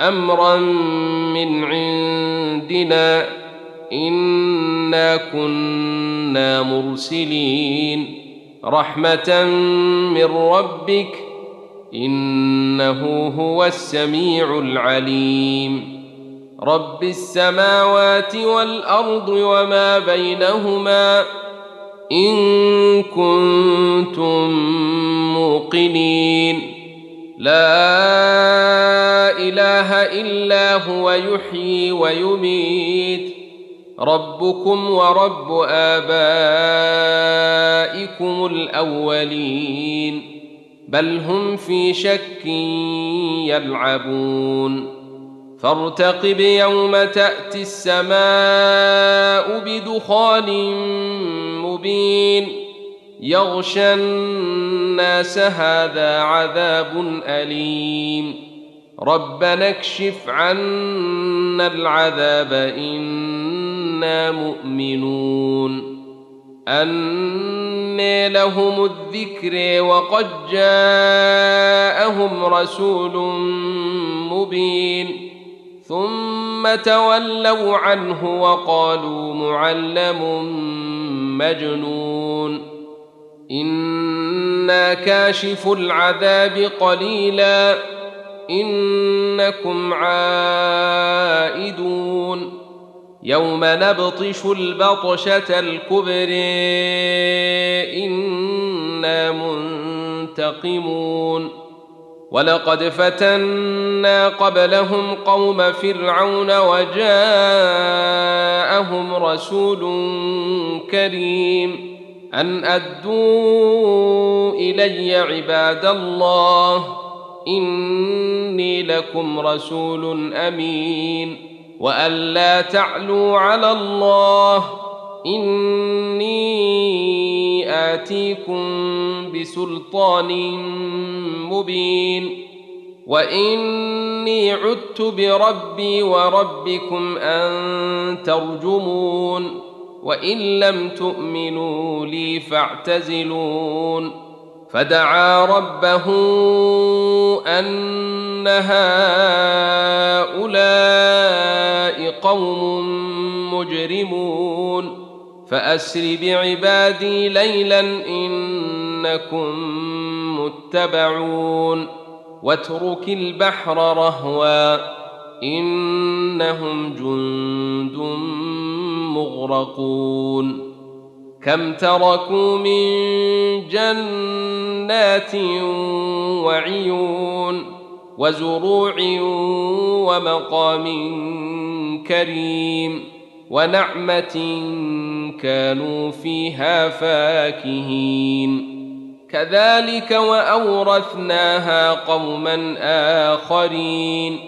أمرا من عندنا إنا كنا مرسلين رحمة من ربك إنه هو السميع العليم رب السماوات والأرض وما بينهما إن كنتم موقنين لا إله إلا هو يحيي ويميت. ربكم ورب آبائكم الأولين. بل هم في شك يلعبون. فارتقب يوم تأتي السماء بدخان مبين. يغشى الناس هذا عذاب أليم. ربنا اكشف عنا العذاب أنا مؤمنون أنى لهم الذكر وقد جاءهم رسول مبين ثم تولوا عنه وقالوا معلم مجنون أنا كاشف العذاب قليلا إنكم عائدون. يوم نبطش البطشة الكبر إنا منتقمون. ولقد فتنا قبلهم قوم فرعون وجاءهم رسول كريم. أن أدوا إلي عباد الله. إني لكم رسول أمين وأن لا تعلوا على الله إني آتيكم بسلطان مبين وإني عدت بربي وربكم أن ترجمون وإن لم تؤمنوا لي فاعتزلون فدعا ربه أن هؤلاء قوم مجرمون. فأسر بعبادي ليلا إنكم متبعون. واترك البحر رهوا إنهم جند مغرقون. كم تركوا من جنات وعيون وزروع ومقام كريم ونعمة كانوا فيها فاكهين. كذلك وأورثناها قوما آخرين.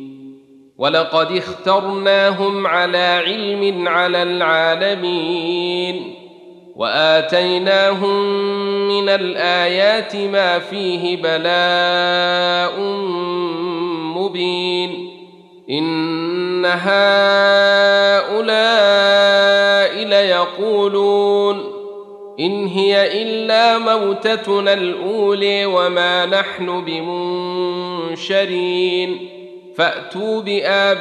ولقد اخترناهم على علم على العالمين وآتيناهم من الآيات ما فيه بلاء مبين إن هؤلاء ليقولون إن هي إلا موتتنا الأولي وما نحن بمنشرين فأتوا بآبائنا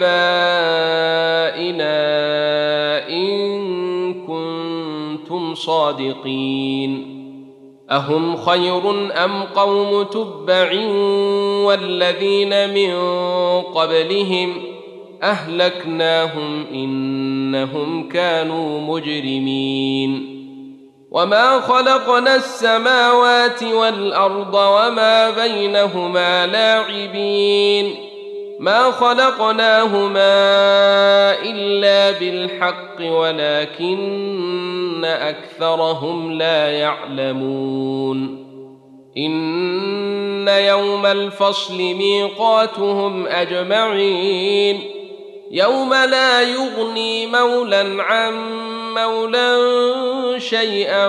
إن كنتم صادقين. أهم خير أم قوم تبع والذين من قبلهم أهلكناهم إنهم كانوا مجرمين. وما خلقنا السماوات والأرض وما بينهما لاعبين. ما خلقناهما إلا بالحق ولكن أكثرهم لا يعلمون. إن يوم الفصل ميقاتهم أجمعين. يوم لا يغني مولى عن مولى شيئا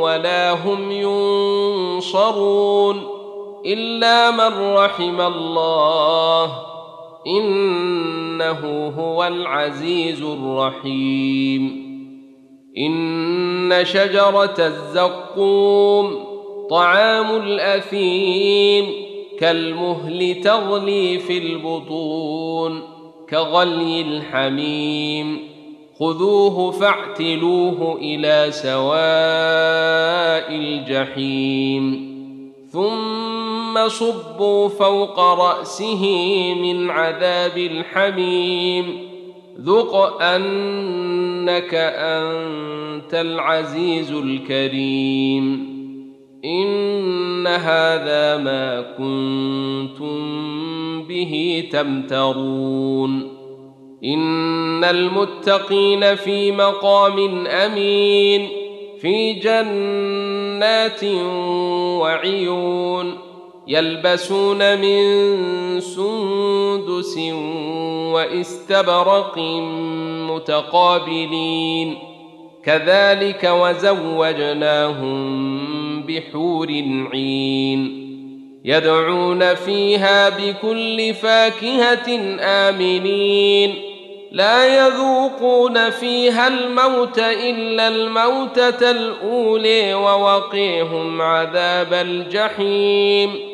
ولا هم ينصرون. إلا من رحم الله إنه هو العزيز الرحيم. إن شجرة الزقوم طعام الأثيم كالمهل تغلي في البطون كغلي الحميم. خذوه فاعتلوه إلى سواء الجحيم. ثم صبوا فوق رأسه من عذاب الحميم. ذق انك انت العزيز الكريم. ان هذا ما كنتم به تمترون. ان المتقين في مقام امين في جنات وعيون. يلبسون من سندس واستبرق متقابلين. كذلك وزوجناهم بحور عين. يدعون فيها بكل فاكهة آمنين. لا يذوقون فيها الموت إلا الموتة الأولي ووقيهم عذاب الجحيم.